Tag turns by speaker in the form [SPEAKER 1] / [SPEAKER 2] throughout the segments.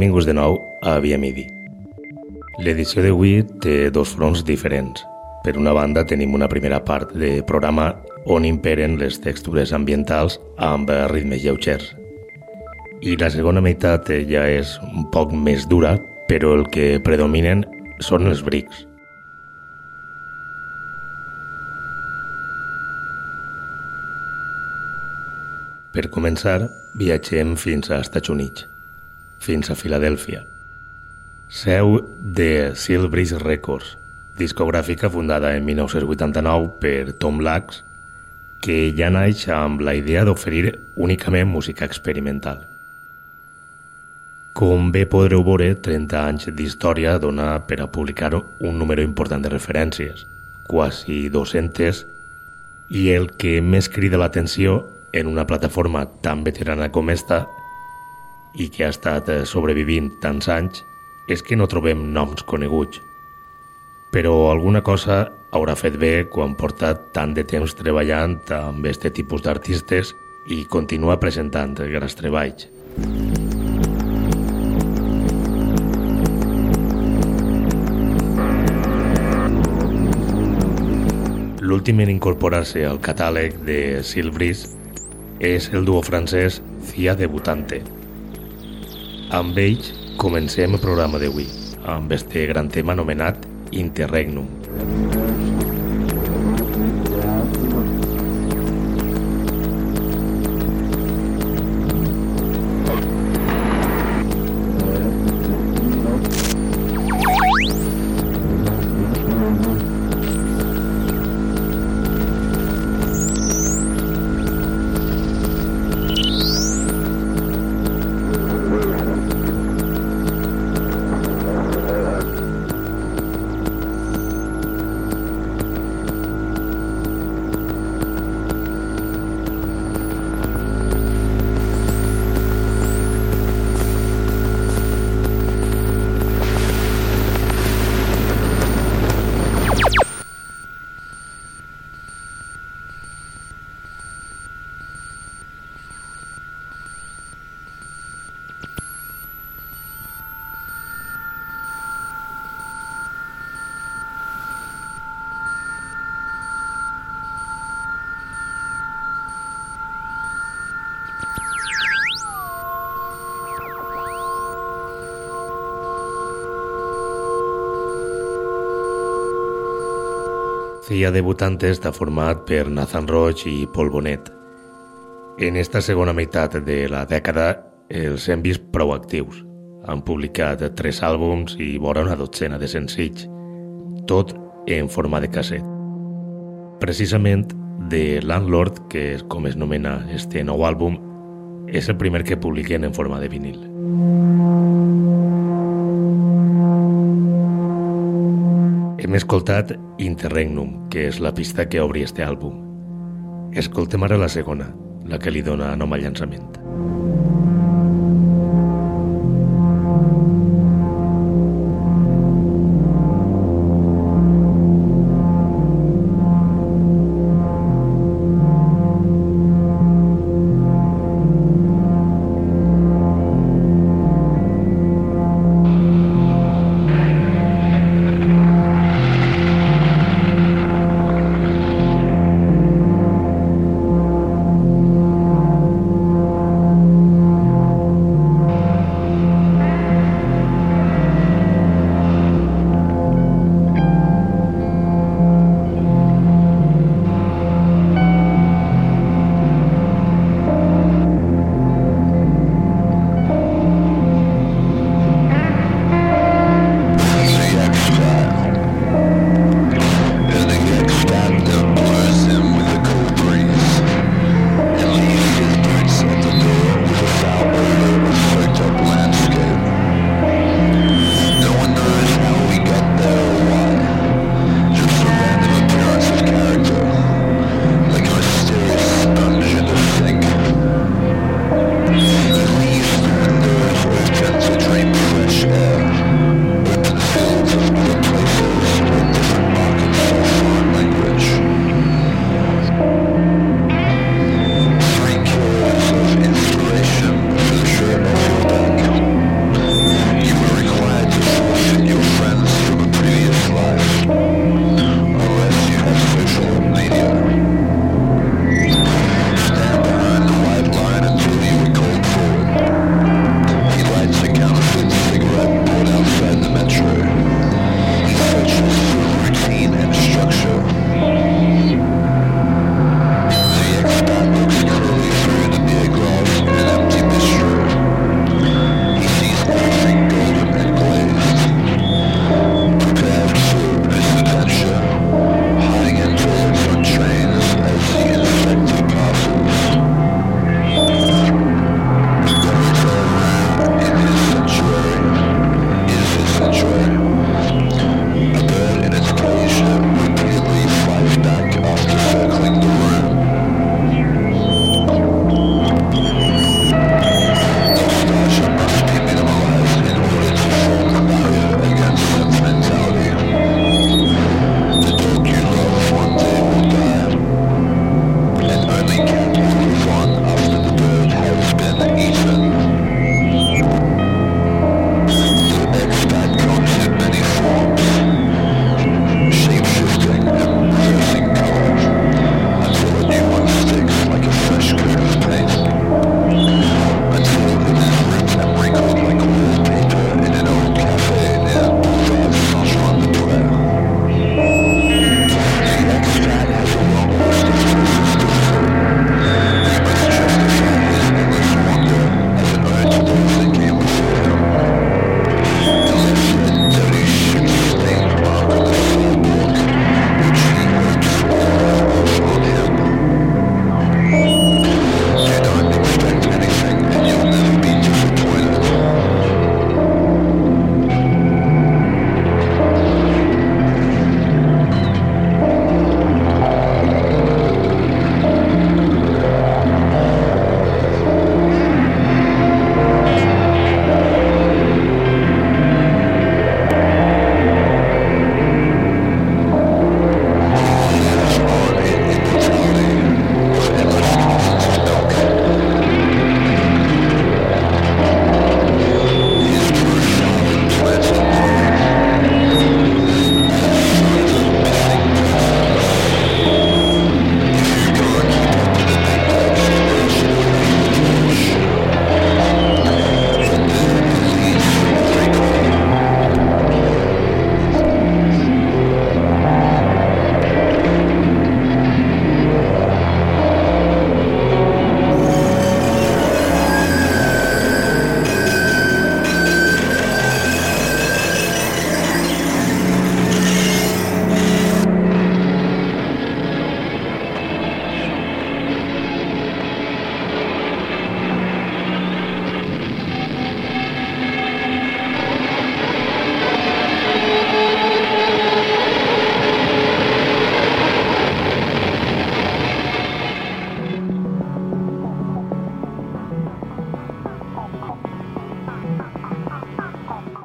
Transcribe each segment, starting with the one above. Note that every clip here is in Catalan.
[SPEAKER 1] Benvinguts de nou a Via Midi. L'edició d'avui té dos fronts diferents. Per una banda tenim una primera part de programa on imperen les textures ambientals amb ritmes lleugers. I la segona meitat ja és un poc més dura, però el que predominen són els brics. Per començar, viatgem fins a Estats Units fins a Filadèlfia. Seu de Silbris Records, discogràfica fundada en 1989 per Tom Lax, que ja naix amb la idea d'oferir únicament música experimental. Com bé podreu veure, 30 anys d'història dona per a publicar un número important de referències, quasi 200, i el que més crida l'atenció en una plataforma tan veterana com esta i que ha estat eh, sobrevivint tants anys és que no trobem noms coneguts. Però alguna cosa haurà fet bé quan porta tant de temps treballant amb aquest tipus d'artistes i continua presentant grans treballs. L'últim en incorporar-se al catàleg de Silbris és el duo francès Cia Debutante, amb ells comencem el programa d'avui, amb este gran tema anomenat Interregnum. Debutante està format per Nathan Roig i Paul Bonet. En esta segona meitat de la dècada els hem vist prou actius. Han publicat tres àlbums i vora una dotzena de senzills, tot en forma de casset. Precisament de Landlord, que és com es nomena este nou àlbum, és el primer que publiquen en forma de vinil. Hem escoltat Interregnum, que és la pista que obri este àlbum. Escoltem ara la segona, la que li dona nom al llançament.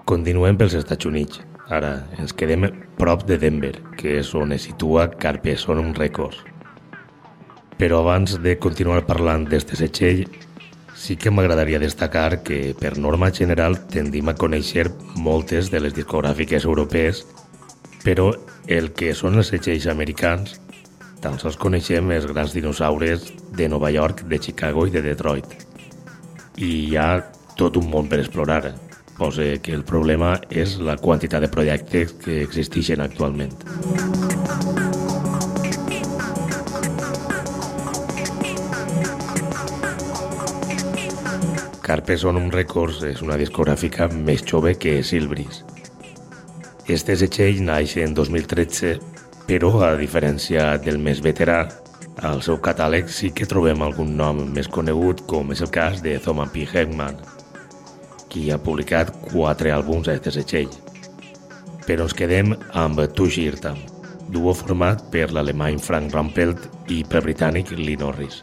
[SPEAKER 1] Continuem pels Estats Units. Ara ens quedem prop de Denver, que és on es situa Carpe Sonum Records. Però abans de continuar parlant d'este setxell, sí que m'agradaria destacar que, per norma general, tendim a conèixer moltes de les discogràfiques europees, però el que són els setxells americans tan sols coneixem els grans dinosaures de Nova York, de Chicago i de Detroit. I hi ha tot un món per explorar. Posa que el problema és la quantitat de projectes que existeixen actualment. Carpe Sonum Records és una discogràfica més jove que Silbris. Este setxell naix en 2013, però a diferència del més veterà, al seu catàleg sí que trobem algun nom més conegut, com és el cas de Thomas P. Heckman, qui ha publicat quatre àlbums a aquest setxell. Però ens quedem amb Tushirtam, duo format per l'alemany Frank Rampelt i pel britànic Lee Norris.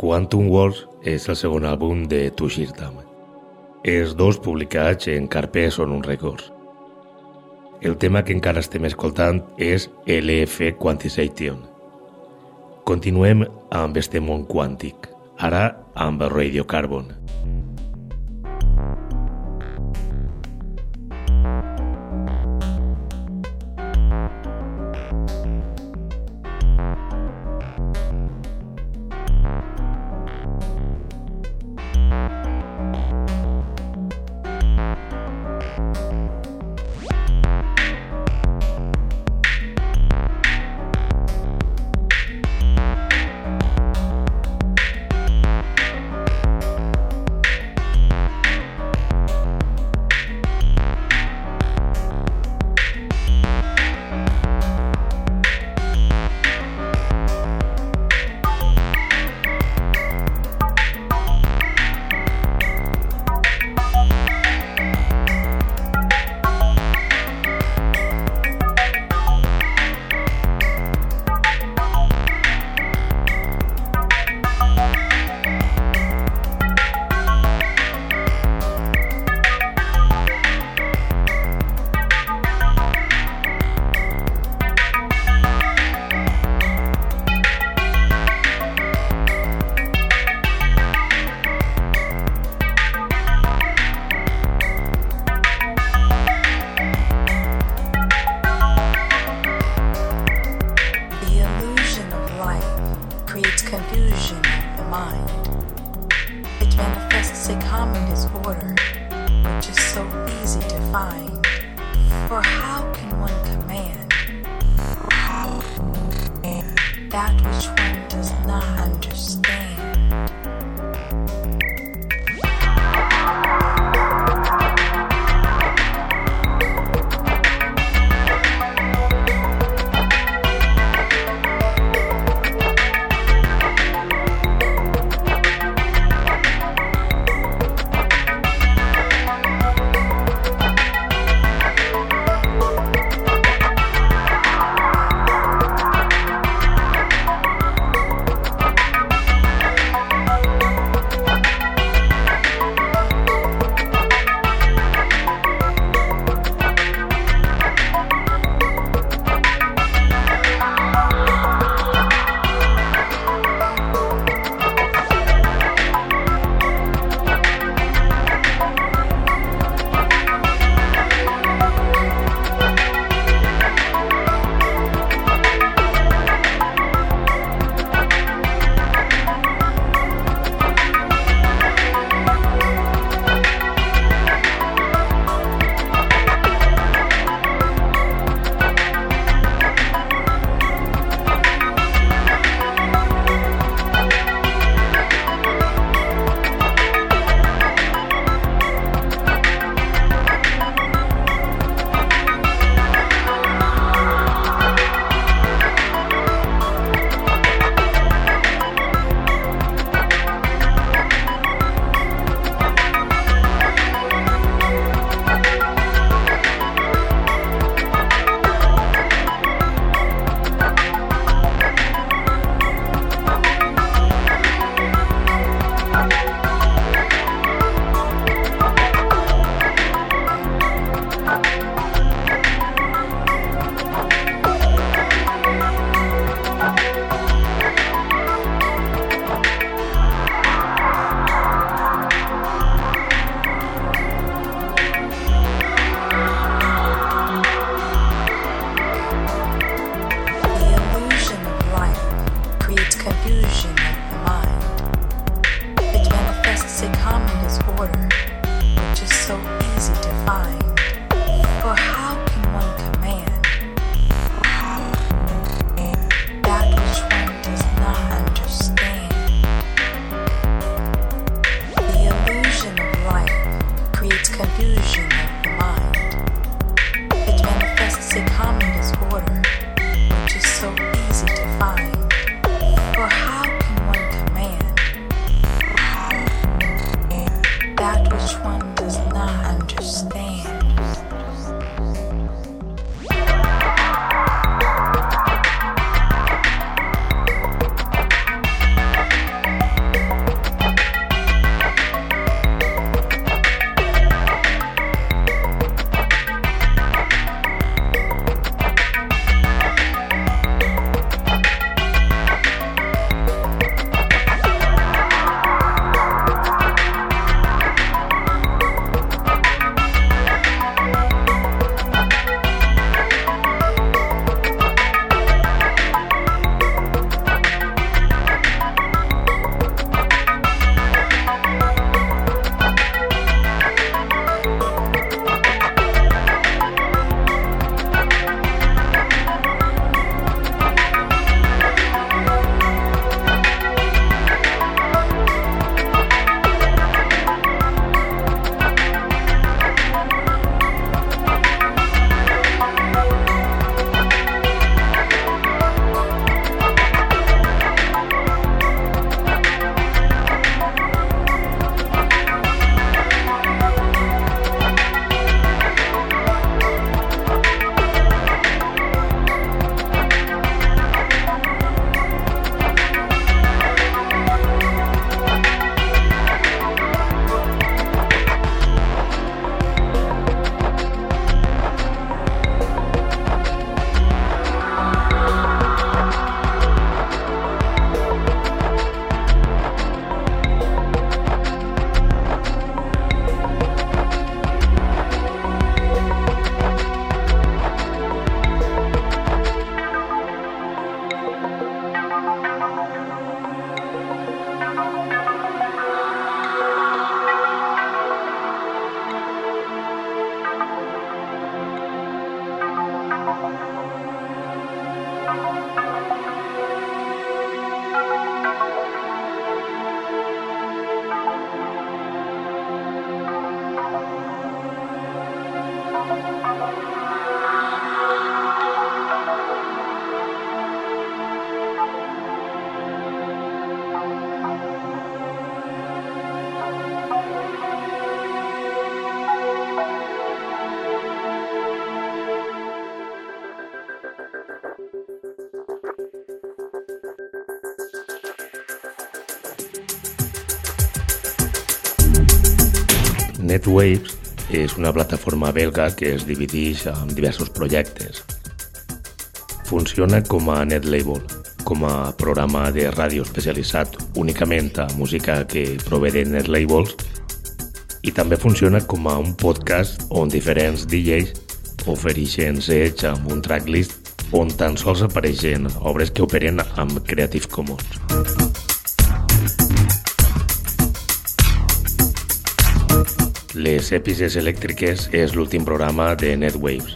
[SPEAKER 1] Quantum Wars és el segon àlbum de Tushirtam. Els dos publicats en Carpe són uns records. El tema que encara estem escoltant és LF Quantization. Continuem amb este món quàntic, ara amb Radiocarbon. Carbon. NetWaves és una plataforma belga que es divideix en diversos projectes. Funciona com a netlabel, com a programa de ràdio especialitzat únicament a música que prové de netlabels i també funciona com a un podcast on diferents DJs ofereixen sets amb un tracklist on tan sols apareixen obres que operen amb Creative Commons. Les Èpices Elèctriques és l'últim programa de NetWaves.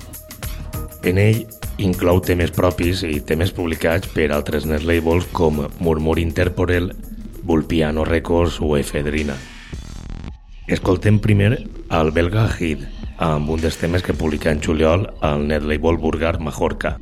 [SPEAKER 1] En ell inclou temes propis i temes publicats per altres netlabels com Murmur Interporel, Vulpiano Records o Efedrina. Escoltem primer el belga Hid, amb un dels temes que publica en juliol al netlabel Burgar Majorca.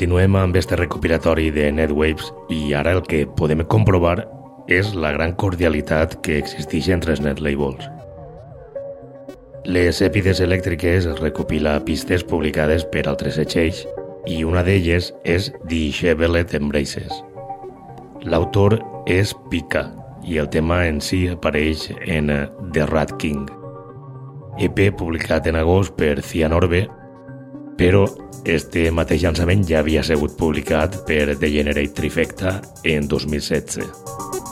[SPEAKER 1] Continuem amb este recopilatori de NetWaves i ara el que podem comprovar és la gran cordialitat que existeix entre els netlabels. Les èpides elèctriques recopila pistes publicades per altres setxells i una d'elles és Chevrolet Embraces. L'autor és Pika i el tema en si apareix en The Rat King, EP publicat en agost per Cianorbe però este mateix llançament ja havia sigut publicat per The Generate Trifecta en 2016.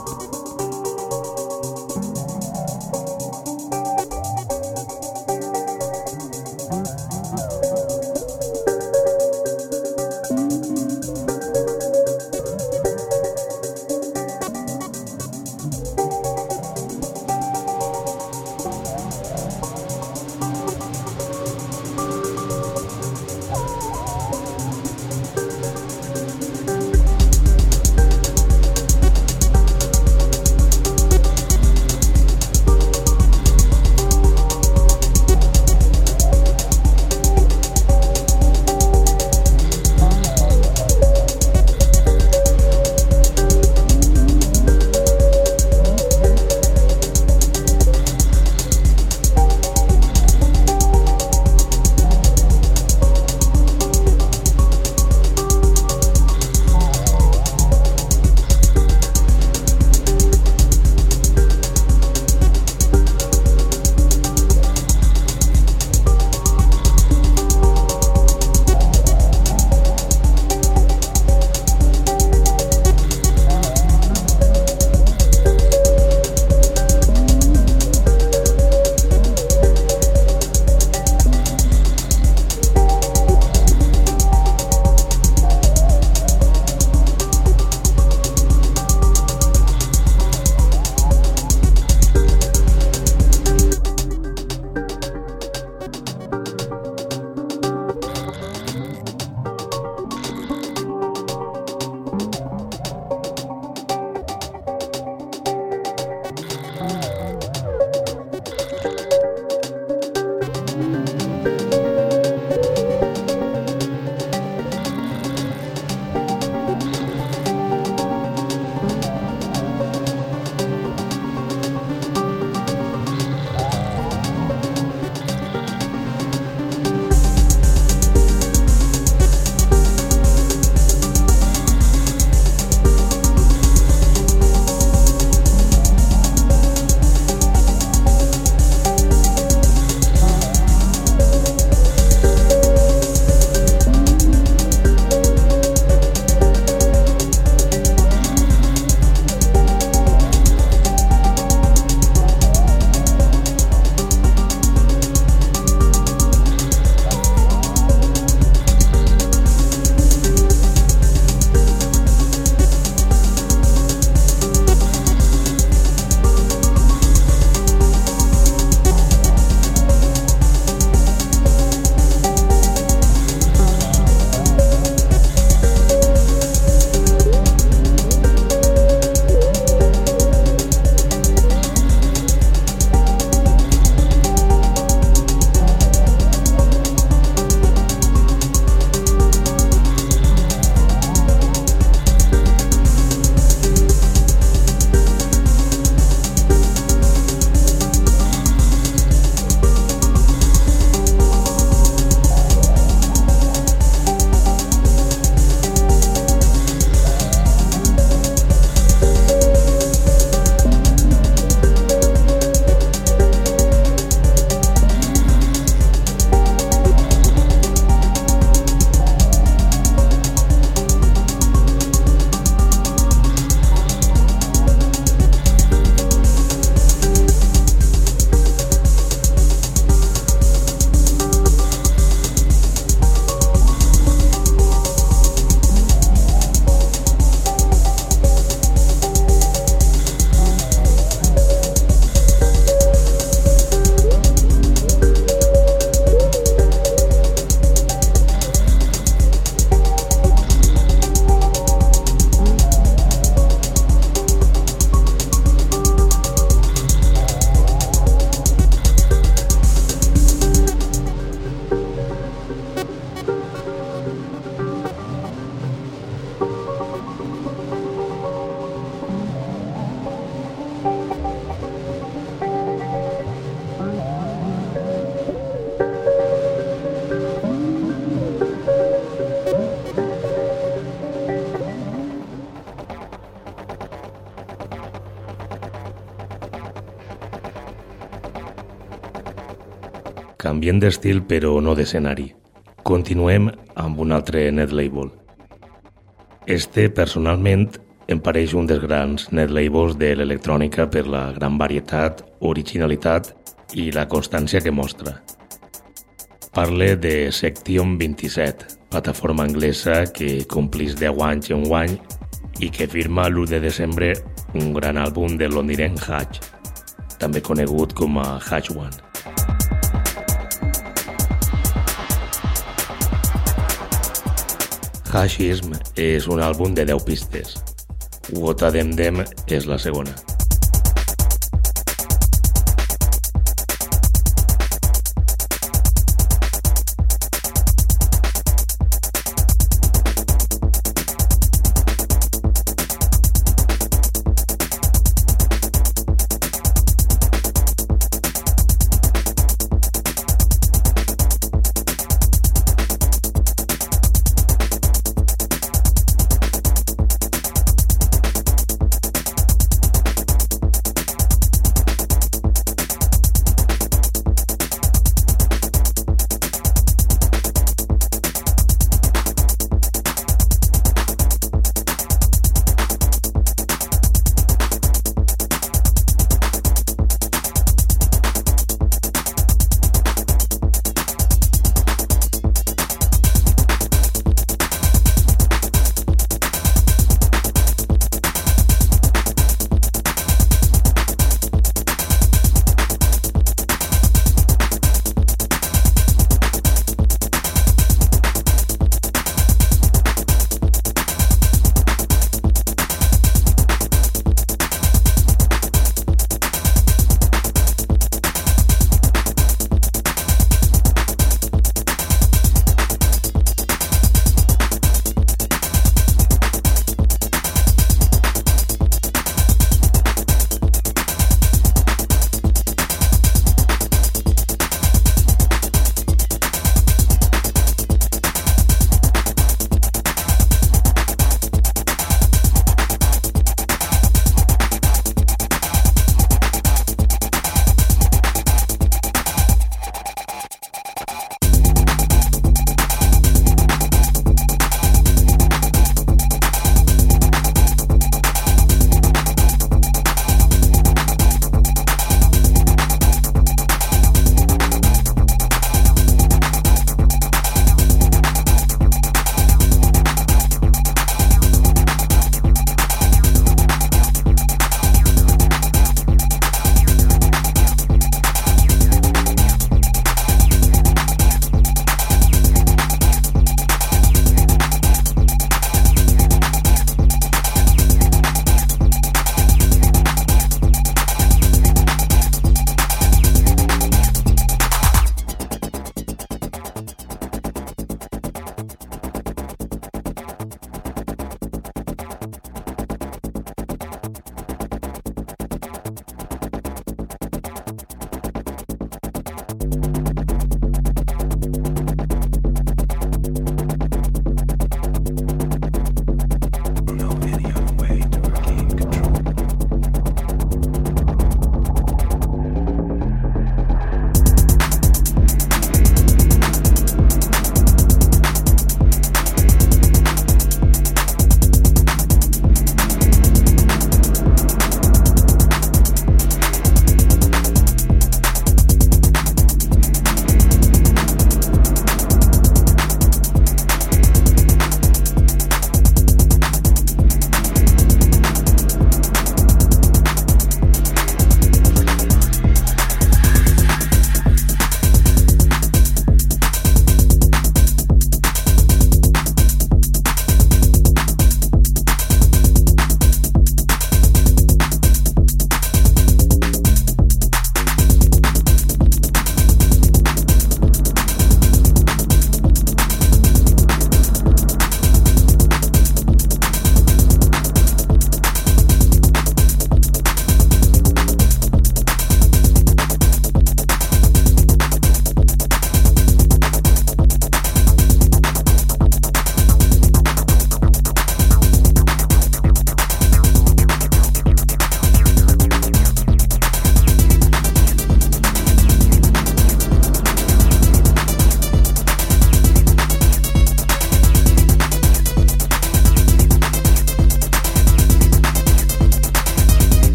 [SPEAKER 1] Canviem d'estil però no d'escenari. Continuem amb un altre net label. Este, personalment, em pareix un dels grans net labels de l'electrònica per la gran varietat, originalitat i la constància que mostra. Parle de Section 27, plataforma anglesa que complís 10 anys en un any i que firma l'1 de desembre un gran àlbum de londinenc Hatch, també conegut com a Hatch One. Hashism és un àlbum de 10 pistes. Wota Dem Dem és la segona.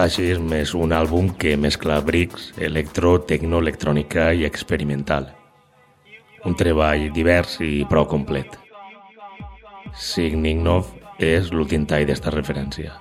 [SPEAKER 1] Fascism és un àlbum que mescla brics, electro, tecno, electrònica i experimental. Un treball divers i prou complet. Signingnov és l'últim tall d'esta referència.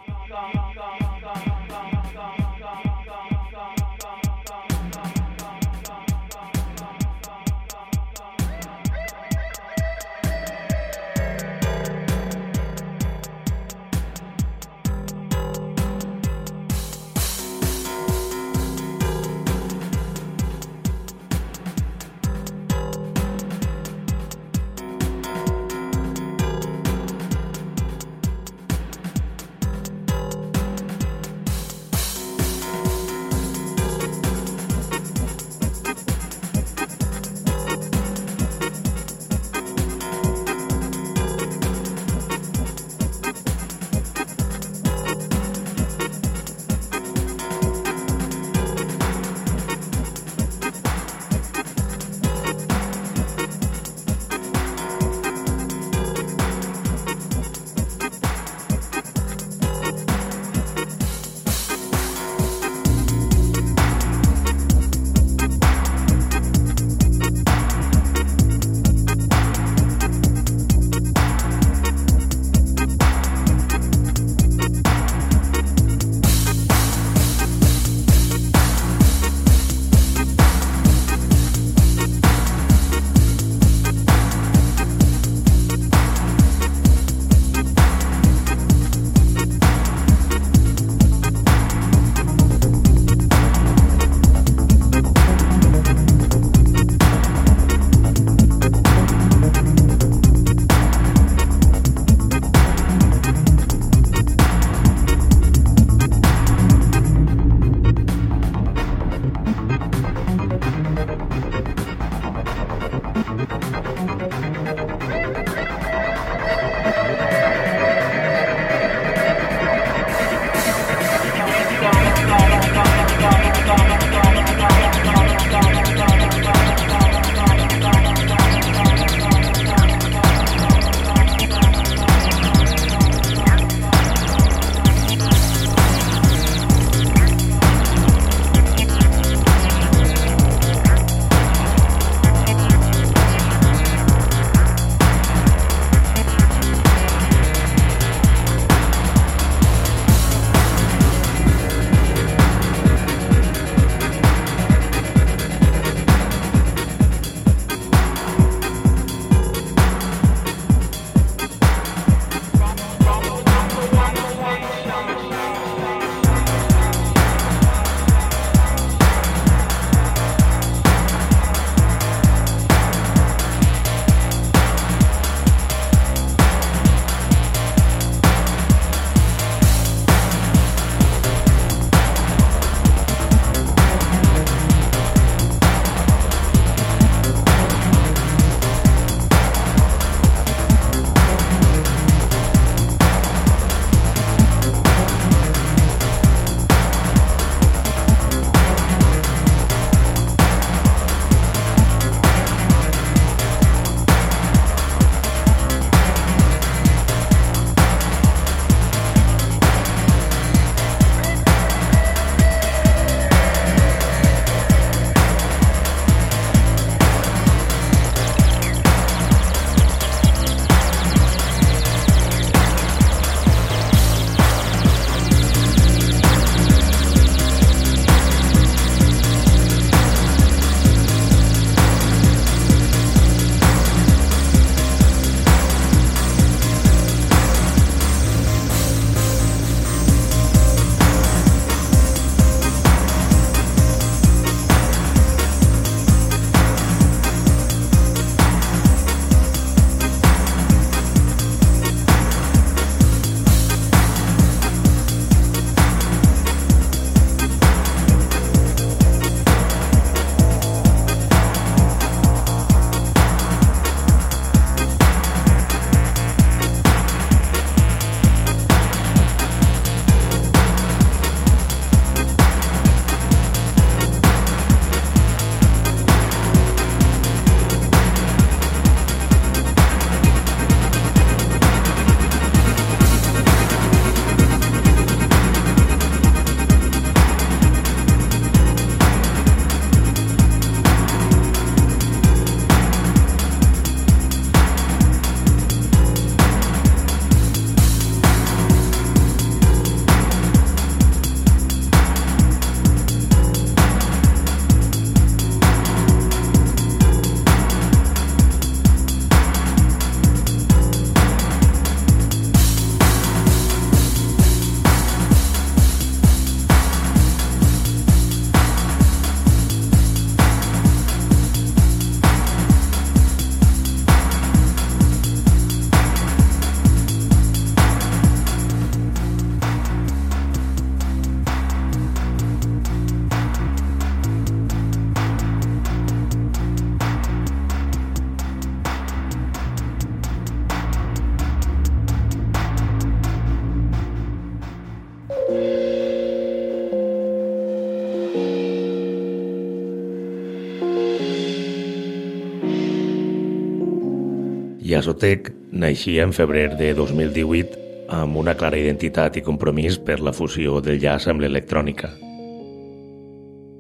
[SPEAKER 1] Yasotec naixia en febrer de 2018 amb una clara identitat i compromís per la fusió del jazz amb l'electrònica.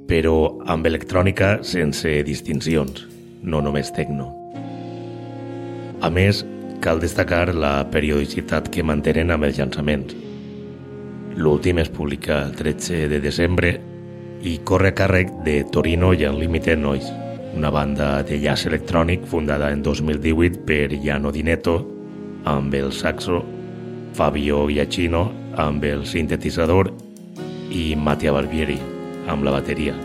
[SPEAKER 1] Però amb electrònica sense distincions, no només tecno. A més, cal destacar la periodicitat que mantenen amb els llançaments. L'últim es publica el 13 de desembre i corre a càrrec de Torino i Unlimited Noise, una banda de jazz electrònic fundada en 2018 per Jano Dineto amb el saxo Fabio Giacchino amb el sintetitzador i Mattia Barbieri amb la bateria.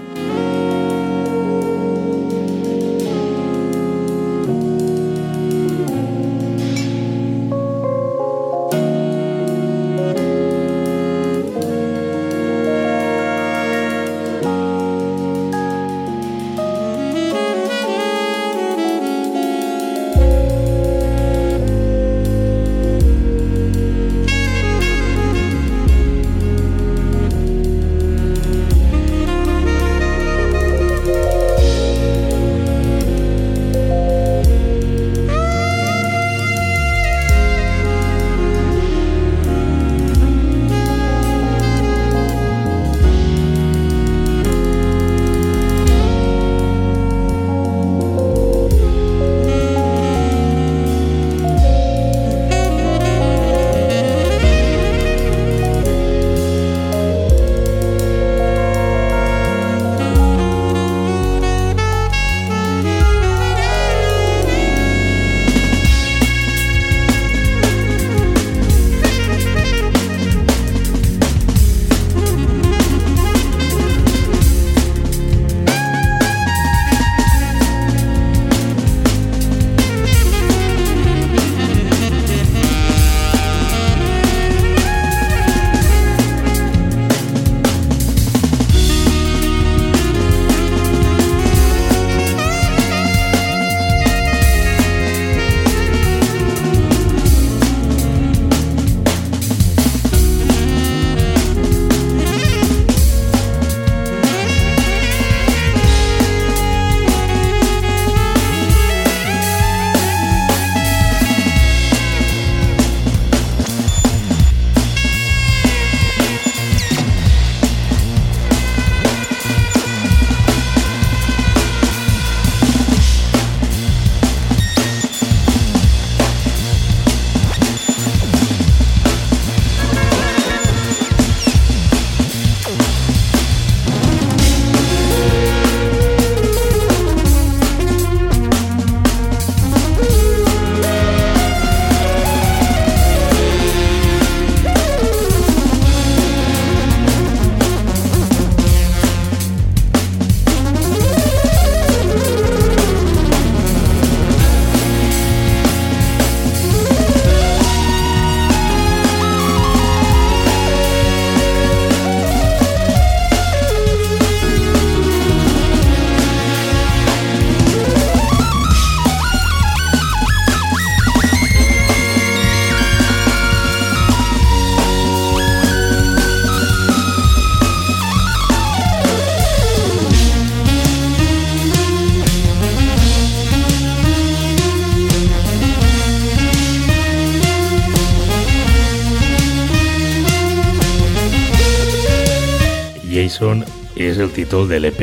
[SPEAKER 1] Jason és el títol de l'EP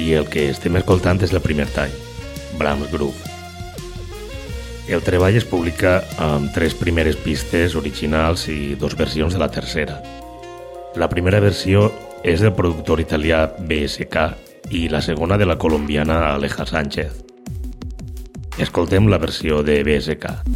[SPEAKER 1] i el que estem escoltant és el primer tall, Brahms Groove. El treball es publica amb tres primeres pistes originals i dos versions de la tercera. La primera versió és del productor italià BSK i la segona de la colombiana Aleja Sánchez. Escoltem la versió de BSK.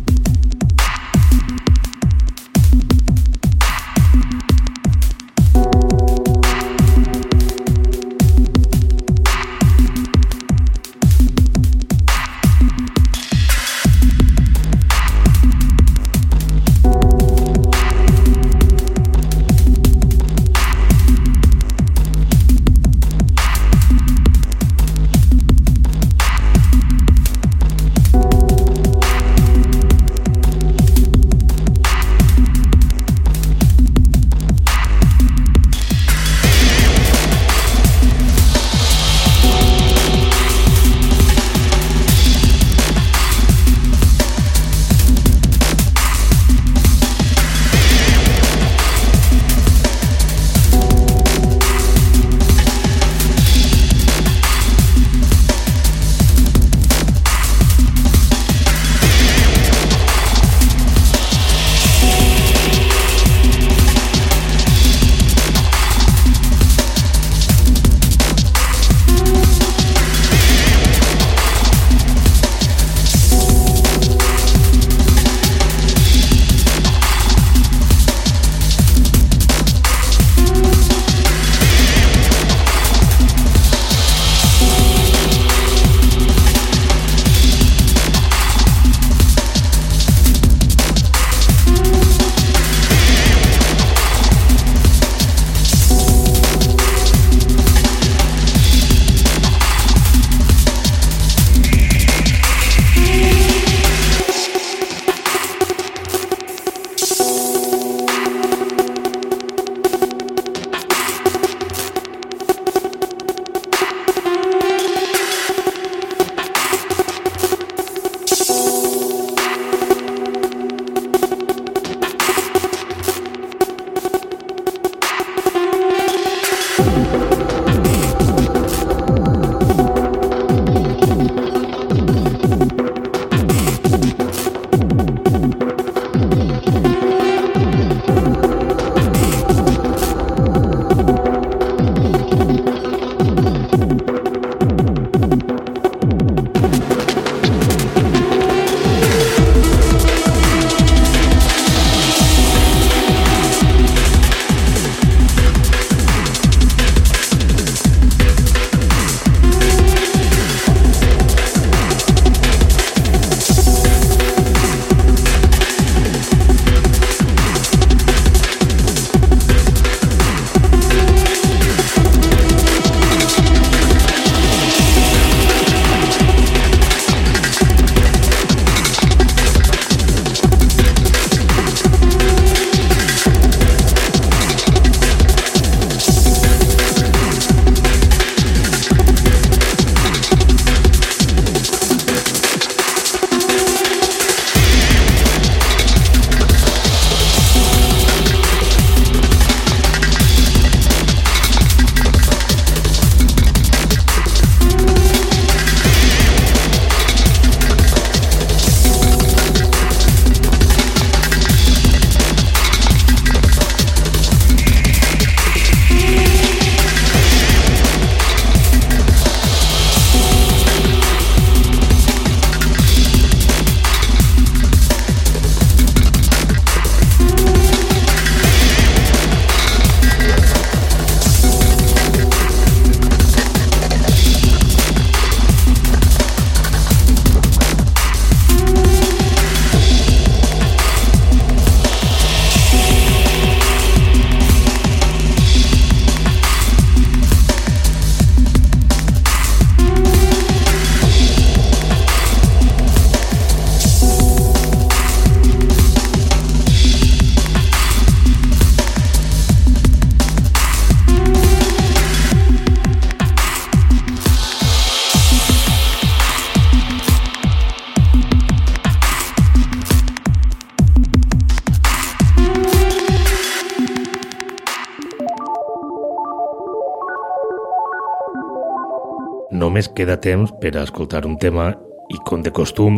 [SPEAKER 1] Només queda temps per a escoltar un tema i, com de costum,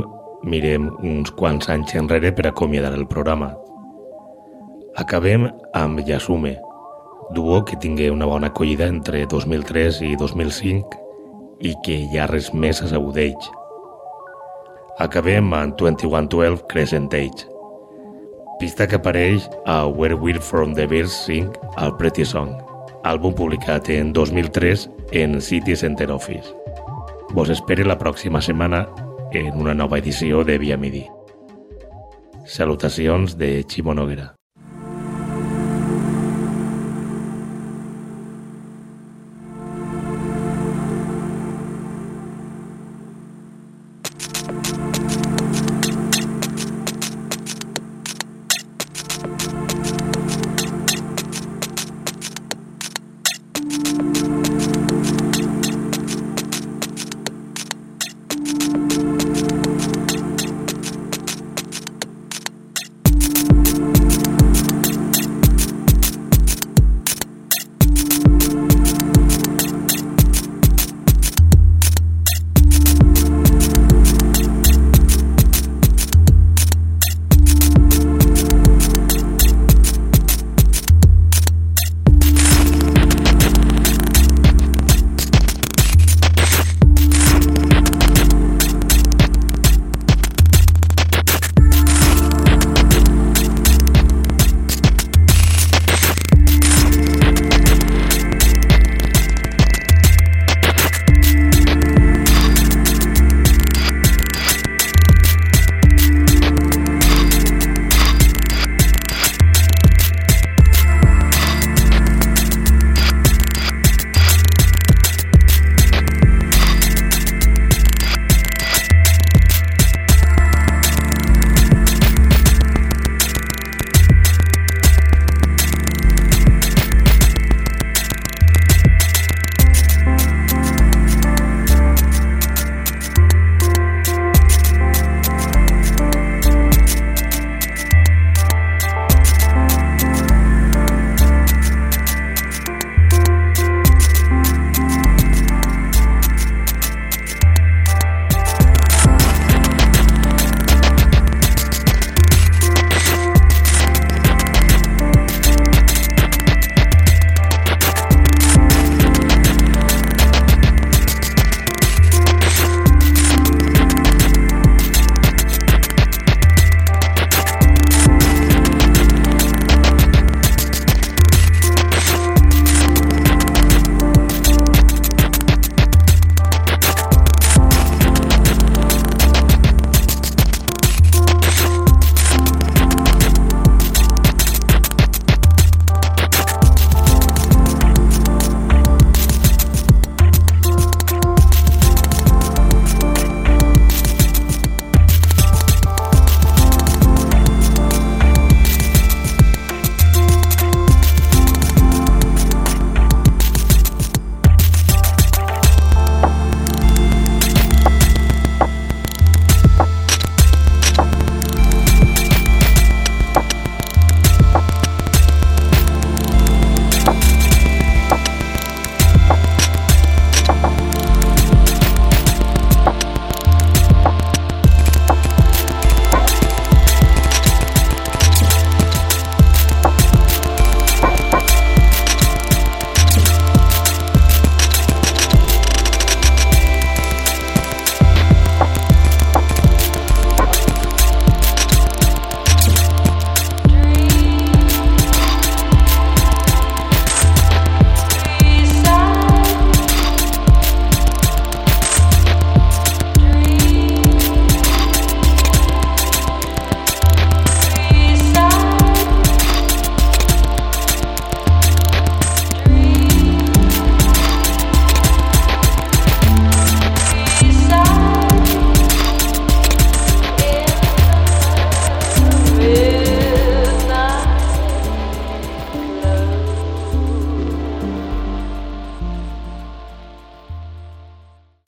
[SPEAKER 1] mirem uns quants anys enrere per acomiadar el programa. Acabem amb Yasume, duo que tingué una bona acollida entre 2003 i 2005 i que ja res més s'agudeix. Acabem amb 2112 Crescent Age, pista que apareix a Where We're From The Birds Sing al Pretty Song, àlbum publicat en 2003 en City Center Office. Vos espere la pròxima setmana en una nova edició de Via Midi. Salutacions de Ximo Noguera.